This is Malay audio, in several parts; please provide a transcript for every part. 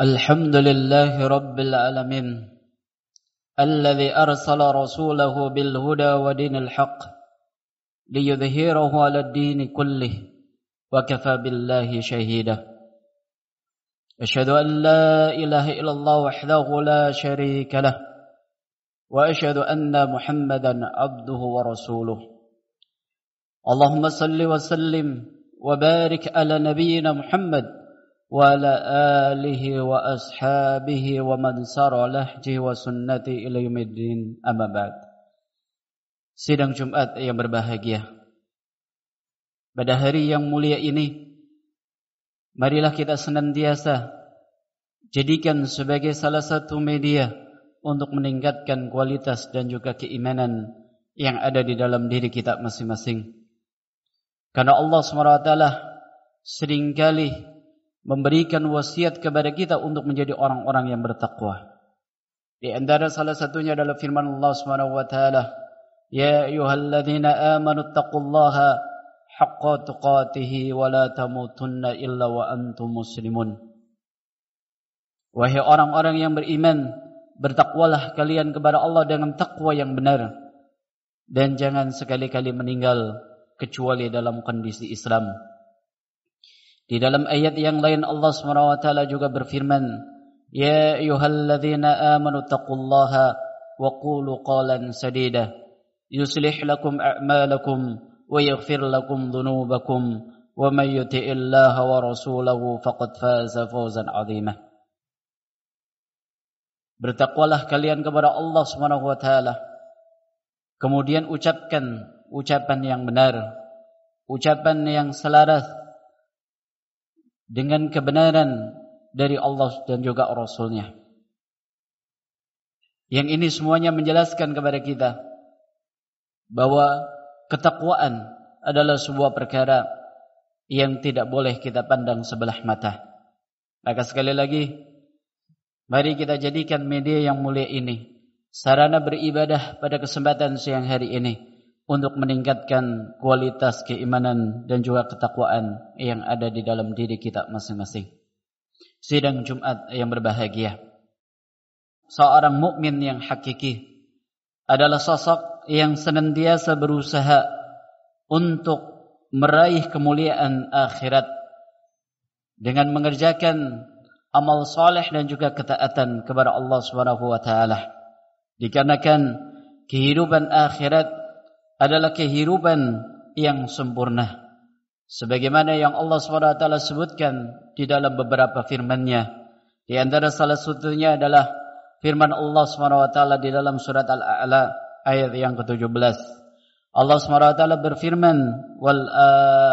الحمد لله رب العالمين الذي أرسل رسوله بالهدى ودين الحق ليظهره على الدين كله وكفى بالله شهيدا. أشهد أن لا إله إلا الله وحده لا شريك له وأشهد أن محمدا عبده ورسوله. اللهم صل وسلم وبارك على نبينا محمد وعلى آله وأصحابه ومن سار لهجه وسنته إلى يوم الدين أما بعد Sidang Jumat yang berbahagia Pada hari yang mulia ini Marilah kita senantiasa Jadikan sebagai salah satu media Untuk meningkatkan kualitas dan juga keimanan Yang ada di dalam diri kita masing-masing Karena Allah SWT Seringkali memberikan wasiat kepada kita untuk menjadi orang-orang yang bertakwa. Di antara salah satunya adalah firman Allah Subhanahu wa taala, "Ya ayyuhalladzina amanu taqullaha haqqa tuqatih wa la tamutunna illa wa antum muslimun." Wahai orang-orang yang beriman, bertakwalah kalian kepada Allah dengan takwa yang benar dan jangan sekali-kali meninggal kecuali dalam kondisi Islam. Di dalam ayat yang lain Allah SWT juga berfirman, Ya ayuhalladzina amanu taqullaha wa qulu qalan sadida yuslih lakum a'malakum wa yaghfir lakum dhunubakum wa may yuti'illaha wa rasulahu faqad faza fawzan 'azima. Bertakwalah kalian kepada Allah Subhanahu wa taala. Kemudian ucapkan ucapan yang benar, ucapan yang selaras dengan kebenaran dari Allah dan juga Rasulnya. Yang ini semuanya menjelaskan kepada kita bahwa ketakwaan adalah sebuah perkara yang tidak boleh kita pandang sebelah mata. Maka sekali lagi, mari kita jadikan media yang mulia ini sarana beribadah pada kesempatan siang hari ini untuk meningkatkan kualitas keimanan dan juga ketakwaan yang ada di dalam diri kita masing-masing. Sidang Jumat yang berbahagia. Seorang mukmin yang hakiki adalah sosok yang senantiasa berusaha untuk meraih kemuliaan akhirat dengan mengerjakan amal saleh dan juga ketaatan kepada Allah Subhanahu wa taala. Dikarenakan kehidupan akhirat adalah kehidupan yang sempurna. Sebagaimana yang Allah SWT sebutkan di dalam beberapa firman-Nya. Di antara salah satunya adalah firman Allah SWT di dalam surat Al-A'la ayat yang ke-17. Allah SWT berfirman, Wal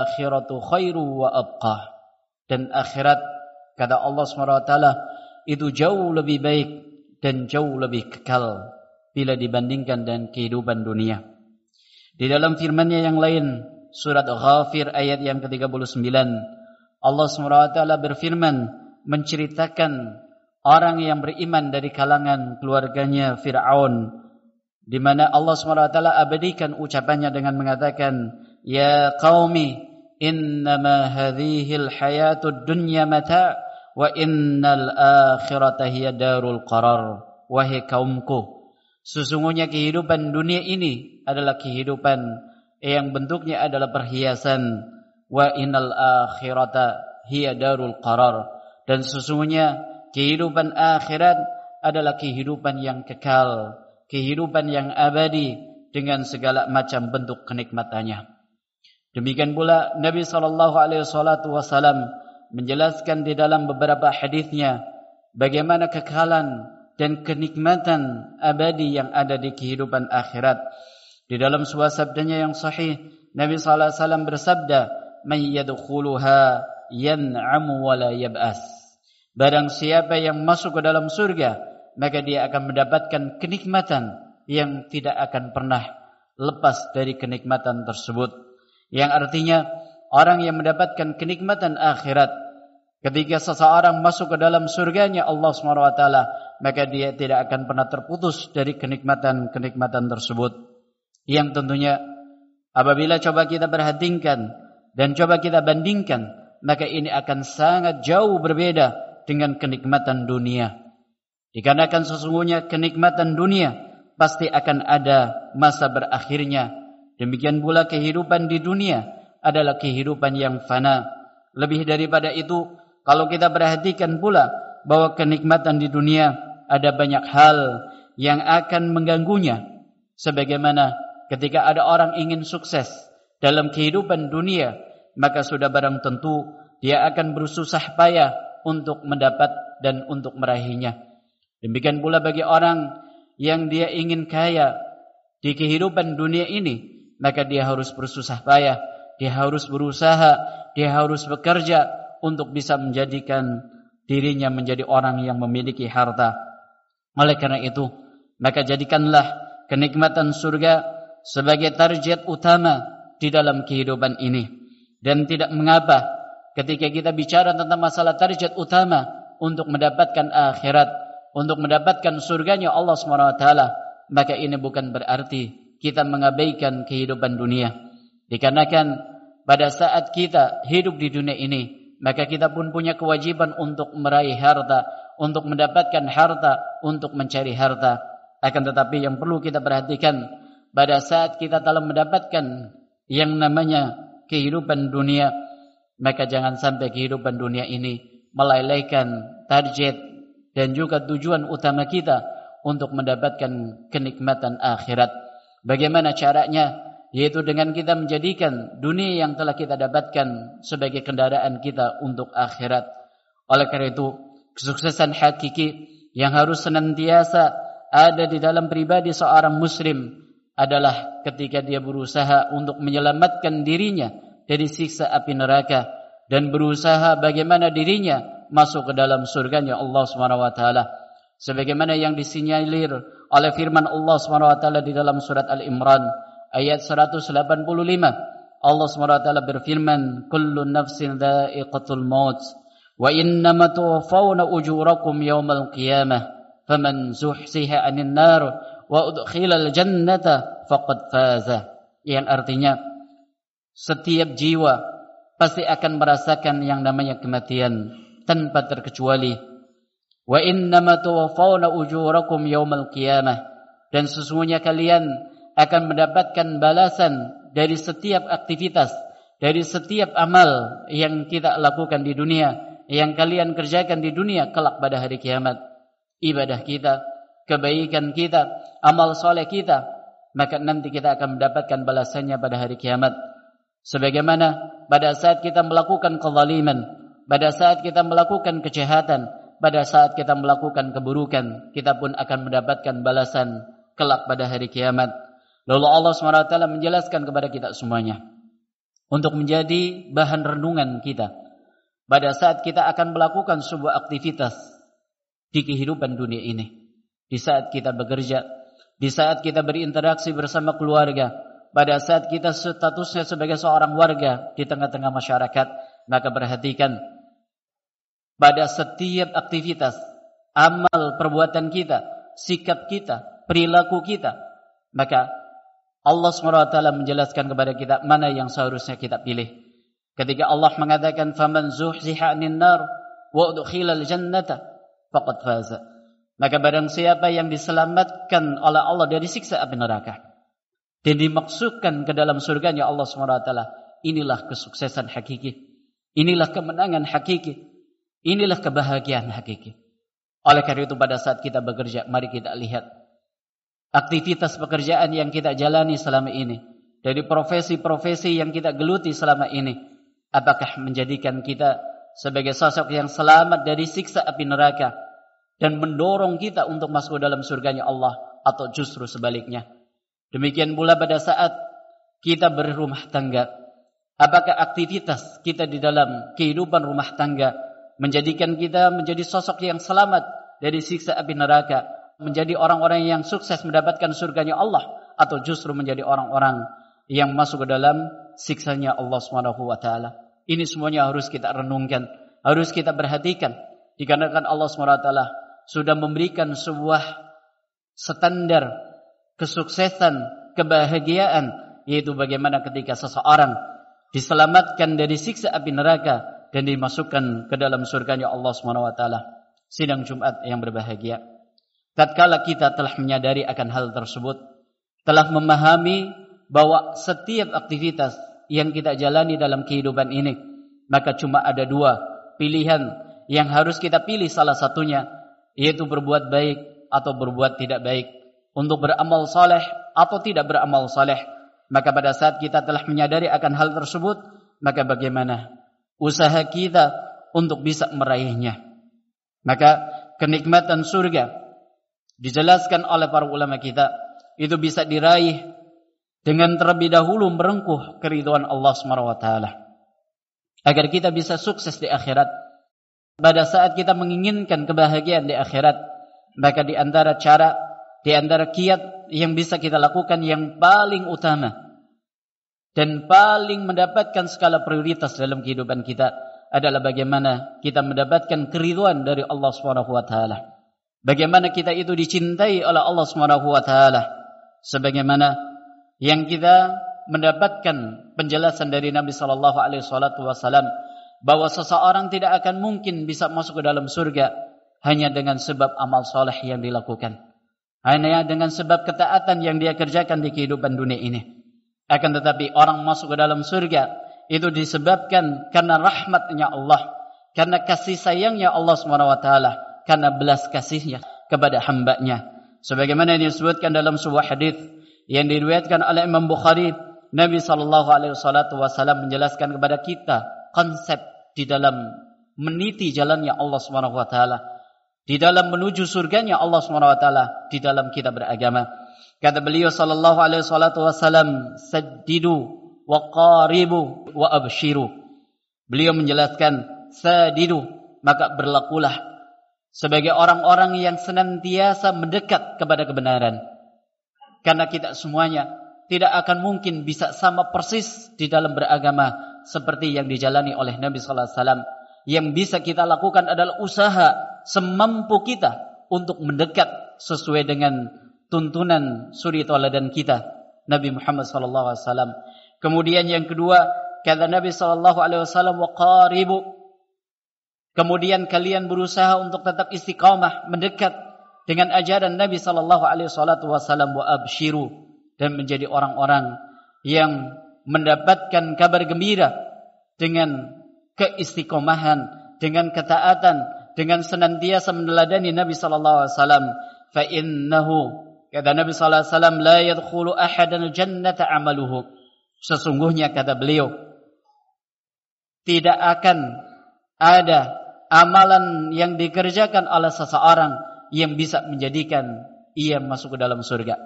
akhiratu khairu wa abqa. Dan akhirat, kata Allah SWT, itu jauh lebih baik dan jauh lebih kekal bila dibandingkan dengan kehidupan dunia. Di dalam firman-Nya yang lain, surat Ghafir ayat yang ke-39, Allah SWT berfirman menceritakan orang yang beriman dari kalangan keluarganya Fir'aun di mana Allah SWT abadikan ucapannya dengan mengatakan Ya qaumi innama hadhihil hayatud dunya mata' wa innal akhirata hiya darul qarar. Wahai kaumku Sesungguhnya kehidupan dunia ini adalah kehidupan yang bentuknya adalah perhiasan wa innal akhirata hiya darul qarar dan sesungguhnya kehidupan akhirat adalah kehidupan yang kekal, kehidupan yang abadi dengan segala macam bentuk kenikmatannya. Demikian pula Nabi sallallahu alaihi wasallam menjelaskan di dalam beberapa hadisnya bagaimana kekalan dan kenikmatan abadi yang ada di kehidupan akhirat. Di dalam sebuah sabdanya yang sahih, Nabi sallallahu alaihi wasallam bersabda, "May yadkhuluha yan'amu wa la yab'as." Barang siapa yang masuk ke dalam surga, maka dia akan mendapatkan kenikmatan yang tidak akan pernah lepas dari kenikmatan tersebut. Yang artinya orang yang mendapatkan kenikmatan akhirat ketika seseorang masuk ke dalam surganya Allah SWT maka dia tidak akan pernah terputus dari kenikmatan-kenikmatan tersebut. Yang tentunya apabila coba kita perhatikan dan coba kita bandingkan, maka ini akan sangat jauh berbeda dengan kenikmatan dunia. Dikarenakan sesungguhnya kenikmatan dunia pasti akan ada masa berakhirnya. Demikian pula kehidupan di dunia adalah kehidupan yang fana. Lebih daripada itu, kalau kita perhatikan pula bahwa kenikmatan di dunia ada banyak hal yang akan mengganggunya. Sebagaimana ketika ada orang ingin sukses dalam kehidupan dunia, maka sudah barang tentu dia akan bersusah payah untuk mendapat dan untuk meraihnya. Demikian pula bagi orang yang dia ingin kaya di kehidupan dunia ini, maka dia harus bersusah payah, dia harus berusaha, dia harus bekerja untuk bisa menjadikan dirinya menjadi orang yang memiliki harta. Oleh karena itu, maka jadikanlah kenikmatan surga sebagai target utama di dalam kehidupan ini dan tidak mengapa ketika kita bicara tentang masalah target utama untuk mendapatkan akhirat, untuk mendapatkan surganya Allah SWT, maka ini bukan berarti kita mengabaikan kehidupan dunia. Dikarenakan pada saat kita hidup di dunia ini, maka kita pun punya kewajiban untuk meraih harta, untuk mendapatkan harta, untuk mencari harta. Akan tetapi yang perlu kita perhatikan, pada saat kita telah mendapatkan yang namanya kehidupan dunia maka jangan sampai kehidupan dunia ini melalaikan target dan juga tujuan utama kita untuk mendapatkan kenikmatan akhirat. Bagaimana caranya? Yaitu dengan kita menjadikan dunia yang telah kita dapatkan sebagai kendaraan kita untuk akhirat. Oleh karena itu kesuksesan hakiki yang harus senantiasa ada di dalam pribadi seorang muslim adalah ketika dia berusaha untuk menyelamatkan dirinya dari siksa api neraka dan berusaha bagaimana dirinya masuk ke dalam surganya Allah Subhanahu wa taala sebagaimana yang disinyalir oleh firman Allah Subhanahu wa taala di dalam surat Al-Imran ayat 185 Allah Subhanahu wa taala berfirman kullu nafsin dha'iqatul maut wa innama tuwaffawna ujurakum yawmal qiyamah faman zuhsiha 'anil nar wa udkhilal jannata faqad faza. Yang artinya setiap jiwa pasti akan merasakan yang namanya kematian tanpa terkecuali. Wa innama tuwaffawna ujurakum yaumal qiyamah. Dan sesungguhnya kalian akan mendapatkan balasan dari setiap aktivitas dari setiap amal yang kita lakukan di dunia yang kalian kerjakan di dunia kelak pada hari kiamat. Ibadah kita kebaikan kita, amal soleh kita, maka nanti kita akan mendapatkan balasannya pada hari kiamat. Sebagaimana pada saat kita melakukan kezaliman, pada saat kita melakukan kejahatan, pada saat kita melakukan keburukan, kita pun akan mendapatkan balasan kelak pada hari kiamat. Lalu Allah SWT menjelaskan kepada kita semuanya. Untuk menjadi bahan renungan kita. Pada saat kita akan melakukan sebuah aktivitas di kehidupan dunia ini di saat kita bekerja, di saat kita berinteraksi bersama keluarga, pada saat kita statusnya sebagai seorang warga di tengah-tengah masyarakat, maka perhatikan pada setiap aktivitas, amal perbuatan kita, sikap kita, perilaku kita, maka Allah SWT menjelaskan kepada kita mana yang seharusnya kita pilih. Ketika Allah mengatakan zuhziha 'anil nar wa udkhila al-jannata faqad faza. Maka barang siapa yang diselamatkan oleh Allah dari siksa api neraka dan dimaksudkan ke dalam surganya Allah SWT, inilah kesuksesan hakiki. Inilah kemenangan hakiki. Inilah kebahagiaan hakiki. Oleh karena itu pada saat kita bekerja, mari kita lihat aktivitas pekerjaan yang kita jalani selama ini. Dari profesi-profesi yang kita geluti selama ini. Apakah menjadikan kita sebagai sosok yang selamat dari siksa api neraka dan mendorong kita untuk masuk ke dalam surganya Allah atau justru sebaliknya. Demikian pula pada saat kita berumah tangga. Apakah aktivitas kita di dalam kehidupan rumah tangga menjadikan kita menjadi sosok yang selamat dari siksa api neraka, menjadi orang-orang yang sukses mendapatkan surganya Allah atau justru menjadi orang-orang yang masuk ke dalam siksanya Allah taala. Ini semuanya harus kita renungkan, harus kita perhatikan dikarenakan Allah taala sudah memberikan sebuah standar kesuksesan, kebahagiaan yaitu bagaimana ketika seseorang diselamatkan dari siksa api neraka dan dimasukkan ke dalam surganya Allah Subhanahu wa taala. Sidang Jumat yang berbahagia. Tatkala kita telah menyadari akan hal tersebut, telah memahami bahwa setiap aktivitas yang kita jalani dalam kehidupan ini, maka cuma ada dua pilihan yang harus kita pilih salah satunya, yaitu berbuat baik atau berbuat tidak baik, untuk beramal saleh atau tidak beramal saleh. Maka pada saat kita telah menyadari akan hal tersebut, maka bagaimana usaha kita untuk bisa meraihnya. Maka kenikmatan surga dijelaskan oleh para ulama kita itu bisa diraih dengan terlebih dahulu merengkuh keridhaan Allah SWT. Agar kita bisa sukses di akhirat. Pada saat kita menginginkan kebahagiaan di akhirat, maka di antara cara, di antara kiat yang bisa kita lakukan yang paling utama dan paling mendapatkan skala prioritas dalam kehidupan kita adalah bagaimana kita mendapatkan keriduan dari Allah Subhanahu wa taala. Bagaimana kita itu dicintai oleh Allah Subhanahu wa taala. Sebagaimana yang kita mendapatkan penjelasan dari Nabi sallallahu alaihi wasallam bahwa seseorang tidak akan mungkin bisa masuk ke dalam surga hanya dengan sebab amal soleh yang dilakukan. Hanya dengan sebab ketaatan yang dia kerjakan di kehidupan dunia ini. Akan tetapi orang masuk ke dalam surga itu disebabkan karena rahmatnya Allah, karena kasih sayangnya Allah SWT, karena belas kasihnya kepada hambanya. Sebagaimana yang disebutkan dalam sebuah hadis yang diriwayatkan oleh Imam Bukhari, Nabi wasallam menjelaskan kepada kita konsep di dalam meniti jalannya Allah Subhanahu wa taala, di dalam menuju surganya Allah Subhanahu wa taala, di dalam kita beragama. Kata beliau sallallahu alaihi wasallam, "Saddidu wa qaribu wa abshiru." Beliau menjelaskan, "Sadidu," maka berlakulah sebagai orang-orang yang senantiasa mendekat kepada kebenaran. Karena kita semuanya tidak akan mungkin bisa sama persis di dalam beragama seperti yang dijalani oleh Nabi sallallahu alaihi wasallam. Yang bisa kita lakukan adalah usaha semampu kita untuk mendekat sesuai dengan tuntunan suri tauladan kita Nabi Muhammad sallallahu alaihi wasallam. Kemudian yang kedua, kata Nabi sallallahu alaihi wasallam wa qaribu. Kemudian kalian berusaha untuk tetap istiqamah mendekat dengan ajaran Nabi sallallahu alaihi wasallam wa abshiru dan menjadi orang-orang yang mendapatkan kabar gembira dengan keistiqomahan, dengan ketaatan, dengan senantiasa meneladani Nabi sallallahu alaihi wasallam fa innahu Kata Nabi sallallahu alaihi wasallam, "La yadkhulu ahadan jannata 'amaluhu." Sesungguhnya kata beliau, tidak akan ada amalan yang dikerjakan oleh seseorang yang bisa menjadikan ia masuk ke dalam surga.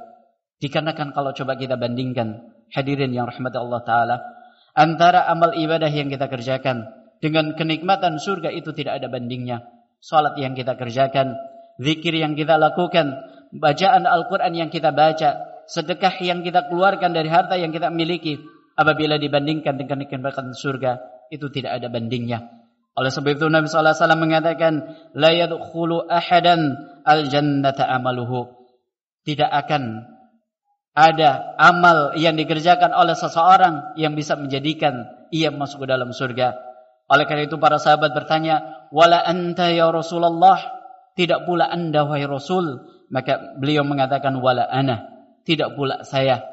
Dikarenakan kalau coba kita bandingkan hadirin yang rahmat Allah taala antara amal ibadah yang kita kerjakan dengan kenikmatan surga itu tidak ada bandingnya. Salat yang kita kerjakan, zikir yang kita lakukan, bacaan Al-Quran yang kita baca, sedekah yang kita keluarkan dari harta yang kita miliki, apabila dibandingkan dengan kenikmatan surga, itu tidak ada bandingnya. Oleh sebab itu Nabi sallallahu alaihi wasallam mengatakan, "La yadkhulu ahadan al-jannata amaluhu." Tidak akan ada amal yang dikerjakan oleh seseorang yang bisa menjadikan ia masuk ke dalam surga. Oleh karena itu para sahabat bertanya, "Wala anta ya Rasulullah?" Tidak pula anda wahai Rasul maka beliau mengatakan wala ana tidak pula saya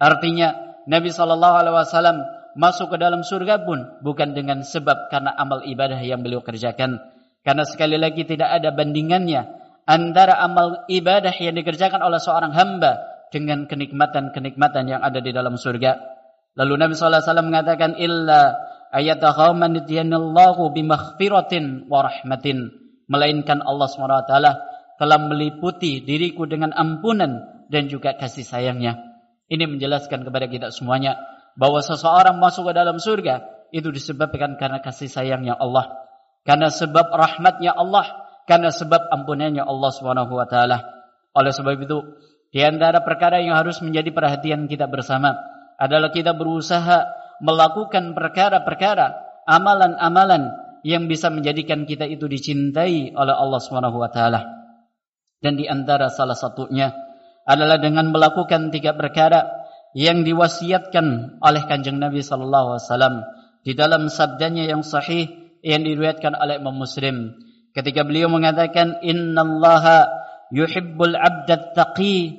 artinya Nabi sallallahu alaihi wasallam masuk ke dalam surga pun bukan dengan sebab karena amal ibadah yang beliau kerjakan karena sekali lagi tidak ada bandingannya antara amal ibadah yang dikerjakan oleh seorang hamba dengan kenikmatan-kenikmatan yang ada di dalam surga lalu Nabi sallallahu alaihi wasallam mengatakan illa ayatakhaman diyanallahu bimaghfiratin wa rahmatin melainkan Allah SWT telah meliputi diriku dengan ampunan dan juga kasih sayangnya. Ini menjelaskan kepada kita semuanya bahwa seseorang masuk ke dalam surga itu disebabkan karena kasih sayangnya Allah, karena sebab rahmatnya Allah, karena sebab ampunannya Allah Subhanahu wa taala. Oleh sebab itu, di antara perkara yang harus menjadi perhatian kita bersama adalah kita berusaha melakukan perkara-perkara, amalan-amalan yang bisa menjadikan kita itu dicintai oleh Allah Subhanahu wa taala. Dan di antara salah satunya adalah dengan melakukan tiga perkara yang diwasiatkan oleh kanjeng Nabi sallallahu alaihi wasallam. Di dalam sabdanya yang sahih yang diriwayatkan oleh Imam Muslim ketika beliau mengatakan innallaha yuhibbul 'abda taqi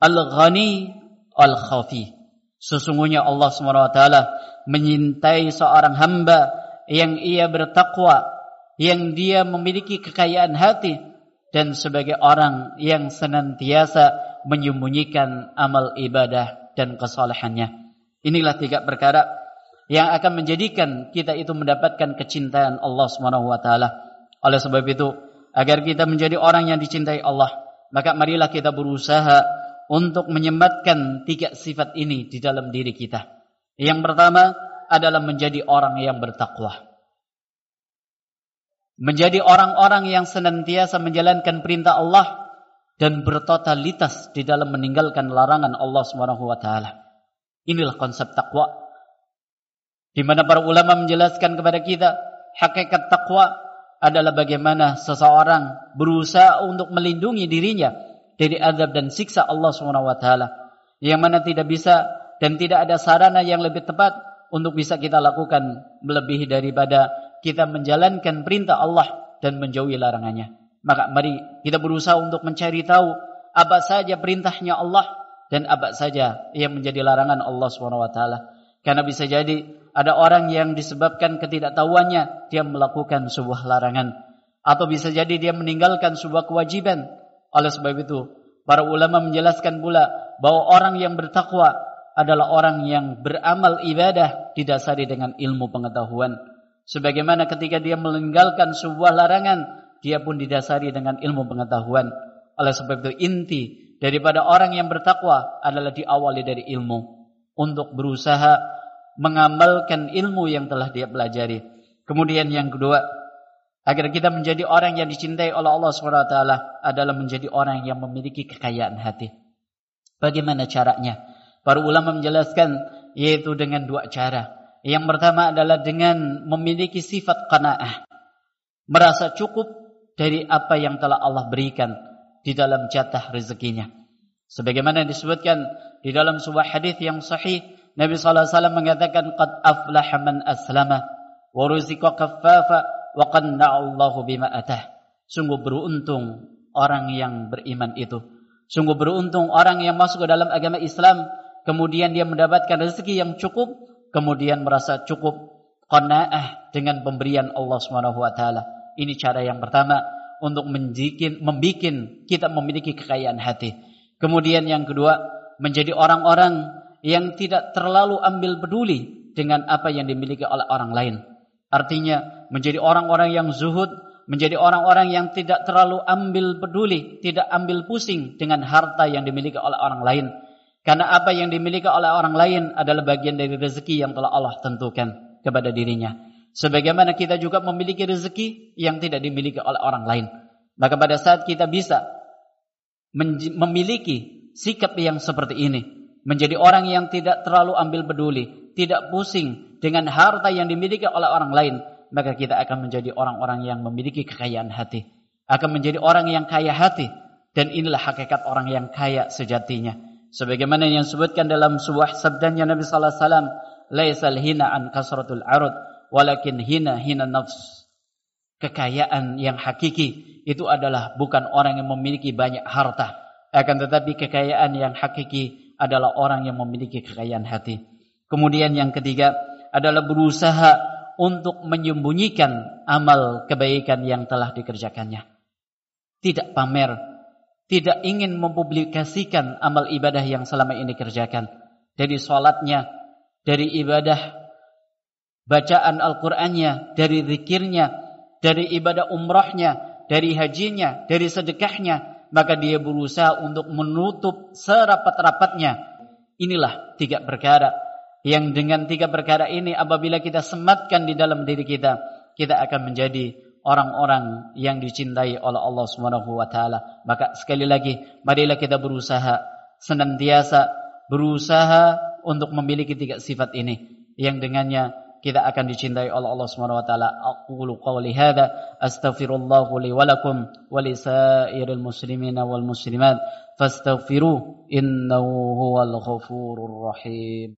al-ghani al-khafi sesungguhnya Allah SWT menyintai seorang hamba yang ia bertakwa yang dia memiliki kekayaan hati dan sebagai orang yang senantiasa menyembunyikan amal ibadah dan kesalehannya. Inilah tiga perkara yang akan menjadikan kita itu mendapatkan kecintaan Allah Subhanahu wa taala. Oleh sebab itu, agar kita menjadi orang yang dicintai Allah, maka marilah kita berusaha untuk menyembatkan tiga sifat ini di dalam diri kita. Yang pertama adalah menjadi orang yang bertakwa menjadi orang-orang yang senantiasa menjalankan perintah Allah dan bertotalitas di dalam meninggalkan larangan Allah Subhanahu wa taala. Inilah konsep takwa. Di mana para ulama menjelaskan kepada kita hakikat takwa adalah bagaimana seseorang berusaha untuk melindungi dirinya dari azab dan siksa Allah Subhanahu wa taala. Yang mana tidak bisa dan tidak ada sarana yang lebih tepat untuk bisa kita lakukan melebihi daripada kita menjalankan perintah Allah dan menjauhi larangannya. Maka mari kita berusaha untuk mencari tahu apa saja perintahnya Allah dan apa saja yang menjadi larangan Allah SWT. Karena bisa jadi ada orang yang disebabkan ketidaktahuannya dia melakukan sebuah larangan atau bisa jadi dia meninggalkan sebuah kewajiban. Oleh sebab itu, para ulama menjelaskan pula bahwa orang yang bertakwa adalah orang yang beramal ibadah didasari dengan ilmu pengetahuan. Sebagaimana ketika dia meninggalkan sebuah larangan, dia pun didasari dengan ilmu pengetahuan. Oleh sebab itu inti daripada orang yang bertakwa adalah diawali dari ilmu. Untuk berusaha mengamalkan ilmu yang telah dia pelajari. Kemudian yang kedua, agar kita menjadi orang yang dicintai oleh Allah SWT adalah menjadi orang yang memiliki kekayaan hati. Bagaimana caranya? Para ulama menjelaskan yaitu dengan dua cara. Yang pertama adalah dengan memiliki sifat qanaah. Merasa cukup dari apa yang telah Allah berikan di dalam jatah rezekinya. Sebagaimana disebutkan di dalam sebuah hadis yang sahih, Nabi sallallahu alaihi wasallam mengatakan qad aflaha man aslama wa ruziqa kaffafa wa qanna'a Allahu bima atah. Sungguh beruntung orang yang beriman itu. Sungguh beruntung orang yang masuk ke dalam agama Islam kemudian dia mendapatkan rezeki yang cukup kemudian merasa cukup qanaah dengan pemberian Allah Subhanahu wa taala. Ini cara yang pertama untuk menjikin membikin kita memiliki kekayaan hati. Kemudian yang kedua, menjadi orang-orang yang tidak terlalu ambil peduli dengan apa yang dimiliki oleh orang lain. Artinya menjadi orang-orang yang zuhud, menjadi orang-orang yang tidak terlalu ambil peduli, tidak ambil pusing dengan harta yang dimiliki oleh orang lain. Karena apa yang dimiliki oleh orang lain adalah bagian dari rezeki yang telah Allah tentukan kepada dirinya. Sebagaimana kita juga memiliki rezeki yang tidak dimiliki oleh orang lain. Maka pada saat kita bisa memiliki sikap yang seperti ini. Menjadi orang yang tidak terlalu ambil peduli. Tidak pusing dengan harta yang dimiliki oleh orang lain. Maka kita akan menjadi orang-orang yang memiliki kekayaan hati. Akan menjadi orang yang kaya hati. Dan inilah hakikat orang yang kaya sejatinya sebagaimana yang disebutkan dalam sebuah sabdanya Nabi sallallahu alaihi wasallam laisal hina an kasratul arud walakin hina hina nafs kekayaan yang hakiki itu adalah bukan orang yang memiliki banyak harta akan tetapi kekayaan yang hakiki adalah orang yang memiliki kekayaan hati kemudian yang ketiga adalah berusaha untuk menyembunyikan amal kebaikan yang telah dikerjakannya tidak pamer tidak ingin mempublikasikan amal ibadah yang selama ini kerjakan. Dari solatnya, dari ibadah bacaan Al-Qur'annya, dari zikirnya, dari ibadah umrahnya, dari hajinya, dari sedekahnya, maka dia berusaha untuk menutup serapat-rapatnya. Inilah tiga perkara yang dengan tiga perkara ini apabila kita sematkan di dalam diri kita, kita akan menjadi orang-orang yang dicintai oleh Allah Subhanahu wa taala. Maka sekali lagi, marilah kita berusaha senantiasa berusaha untuk memiliki tiga sifat ini yang dengannya kita akan dicintai oleh Allah Subhanahu wa taala. Aqulu qawli hadza astaghfirullah li wa lakum wa li sairil muslimina wal muslimat fastaghfiru innahu huwal ghafurur rahim.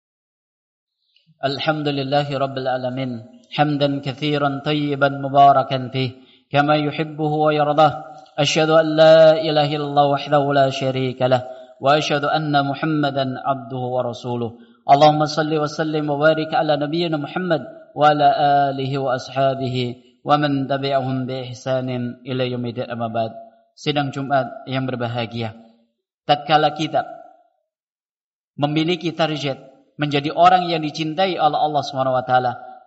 Alhamdulillahi rabbil alamin hamdan katsiran tayyiban mubarakan fi kama yuhibbuhu wa yardah. Asyhadu an la ilaha illallah wahdahu la syarika lah wa asyhadu anna Muhammadan abduhu wa rasuluhu. اللهم صل وسلم وبارك على نبينا محمد وعلى آله وأصحابه ومن تبعهم بإحسان إلى يوم الدين أما بعد Sidang Jumat yang berbahagia. Tatkala kita memiliki target menjadi orang yang dicintai oleh Allah SWT,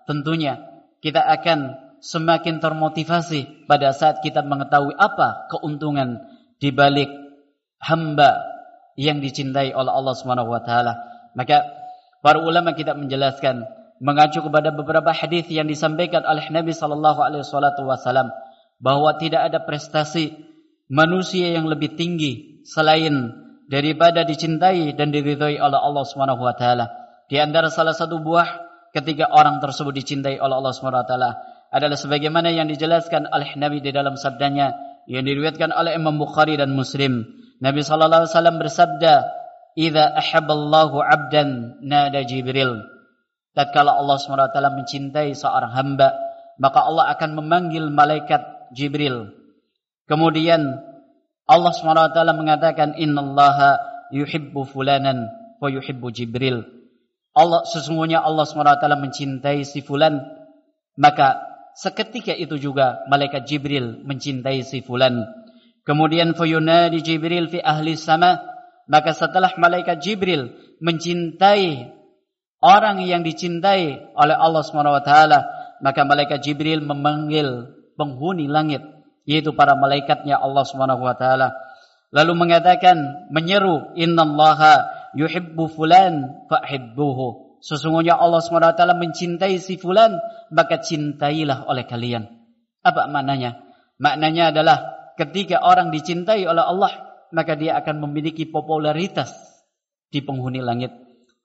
tentunya kita akan semakin termotivasi pada saat kita mengetahui apa keuntungan di balik hamba yang dicintai oleh Allah SWT. Maka para ulama kita menjelaskan mengacu kepada beberapa hadis yang disampaikan oleh Nabi sallallahu alaihi wasallam bahwa tidak ada prestasi manusia yang lebih tinggi selain daripada dicintai dan diridhai oleh Allah Subhanahu wa taala. Di antara salah satu buah ketika orang tersebut dicintai oleh Allah Subhanahu wa taala adalah sebagaimana yang dijelaskan oleh Nabi di dalam sabdanya yang diriwayatkan oleh Imam Bukhari dan Muslim. Nabi sallallahu alaihi wasallam bersabda, "Idza ahabballahu 'abdan nada Jibril." Tatkala Allah taala mencintai seorang hamba, maka Allah akan memanggil malaikat Jibril Kemudian Allah SWT mengatakan innallaha yuhibbu fulanan wa yuhibbu Jibril. Allah sesungguhnya Allah SWT mencintai si fulan maka seketika itu juga malaikat Jibril mencintai si fulan. Kemudian fayunadi Jibril fi ahli sama maka setelah malaikat Jibril mencintai orang yang dicintai oleh Allah SWT maka malaikat Jibril memanggil penghuni langit yaitu para malaikatnya Allah Subhanahu wa taala. Lalu mengatakan menyeru innallaha yuhibbu fulan fahibbuhu. Sesungguhnya Allah Subhanahu wa taala mencintai si fulan maka cintailah oleh kalian. Apa maknanya? Maknanya adalah ketika orang dicintai oleh Allah maka dia akan memiliki popularitas di penghuni langit.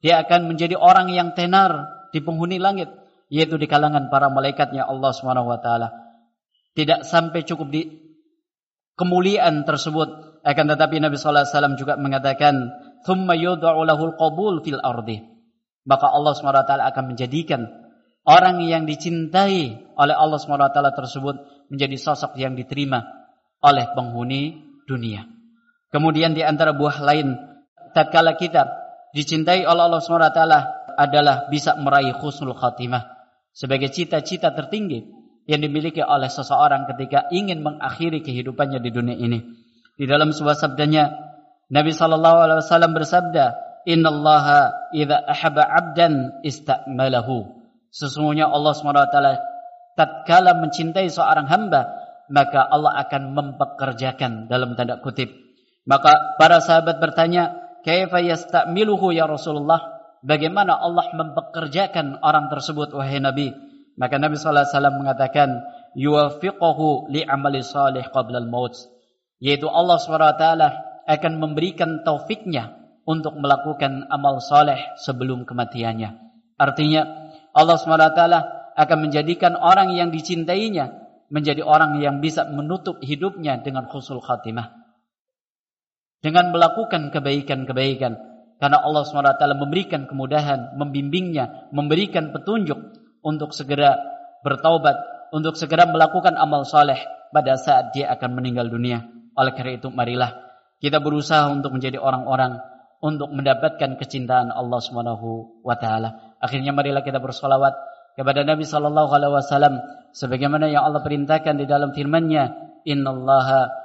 Dia akan menjadi orang yang tenar di penghuni langit yaitu di kalangan para malaikatnya Allah Subhanahu wa taala. Tidak sampai cukup di kemuliaan tersebut akan tetapi Nabi sallallahu alaihi wasallam juga mengatakan thumma yud'u lahul qabul fil ardi. Maka Allah SWT akan menjadikan orang yang dicintai oleh Allah SWT tersebut menjadi sosok yang diterima oleh penghuni dunia kemudian di antara buah lain tatkala kita dicintai oleh Allah SWT adalah bisa meraih khusnul khatimah sebagai cita-cita tertinggi yang dimiliki oleh seseorang ketika ingin mengakhiri kehidupannya di dunia ini. Di dalam sebuah sabdanya, Nabi sallallahu alaihi wasallam bersabda, "Inna Allah idza ahaba 'abdan istakmalahu." Sesungguhnya Allah SWT tatkala mencintai seorang hamba, maka Allah akan mempekerjakan dalam tanda kutip. Maka para sahabat bertanya, "Kaifa yastakmiluhu ya Rasulullah?" Bagaimana Allah mempekerjakan orang tersebut wahai Nabi? Maka Nabi sallallahu alaihi wasallam mengatakan yuwafiquhu li amali salih qabla al-maut. Yaitu Allah SWT akan memberikan taufiknya untuk melakukan amal saleh sebelum kematiannya. Artinya Allah SWT akan menjadikan orang yang dicintainya menjadi orang yang bisa menutup hidupnya dengan khusul khatimah. Dengan melakukan kebaikan-kebaikan. Karena Allah SWT memberikan kemudahan, membimbingnya, memberikan petunjuk untuk segera bertaubat, untuk segera melakukan amal soleh pada saat dia akan meninggal dunia. Oleh karena itu, marilah kita berusaha untuk menjadi orang-orang untuk mendapatkan kecintaan Allah Subhanahu wa taala. Akhirnya marilah kita bersolawat kepada Nabi sallallahu alaihi wasallam sebagaimana yang Allah perintahkan di dalam firman-Nya, "Innallaha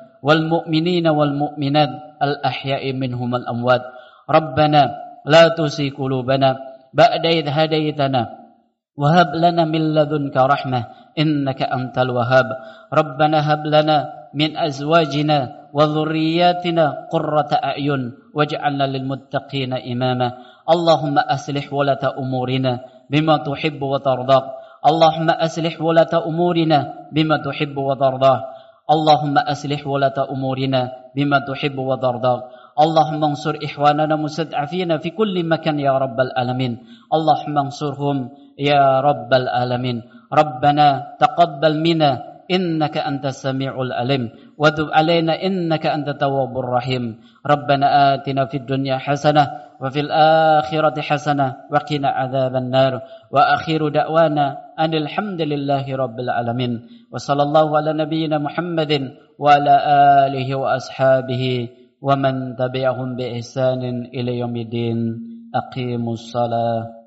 والمؤمنين والمؤمنات الأحياء منهم الأموات. ربنا لا تسي قلوبنا بعد إذ هديتنا وهب لنا من لدنك رحمة إنك أنت الوهاب. ربنا هب لنا من أزواجنا وذرياتنا قرة أعين واجعلنا للمتقين إماما. اللهم أسلح ولة أمورنا بما تحب وترضى. اللهم أصلح ولاة أمورنا بما تحب وترضى. اللهم أصلح ولاة أمورنا بما تحب وترضى اللهم انصر إخواننا مستضعفين في كل مكان يا رب العالمين اللهم انصرهم يا رب العالمين ربنا تقبل منا إنك أنت السميع العليم. وتب علينا إنك أنت التواب الرحيم. ربنا آتنا في الدنيا حسنة وفي الآخرة حسنة وقنا عذاب النار. وأخير دعوانا أن الحمد لله رب العالمين. وصلى الله على نبينا محمد وعلى آله وأصحابه ومن تبعهم بإحسان إلى يوم الدين. أقيموا الصلاة.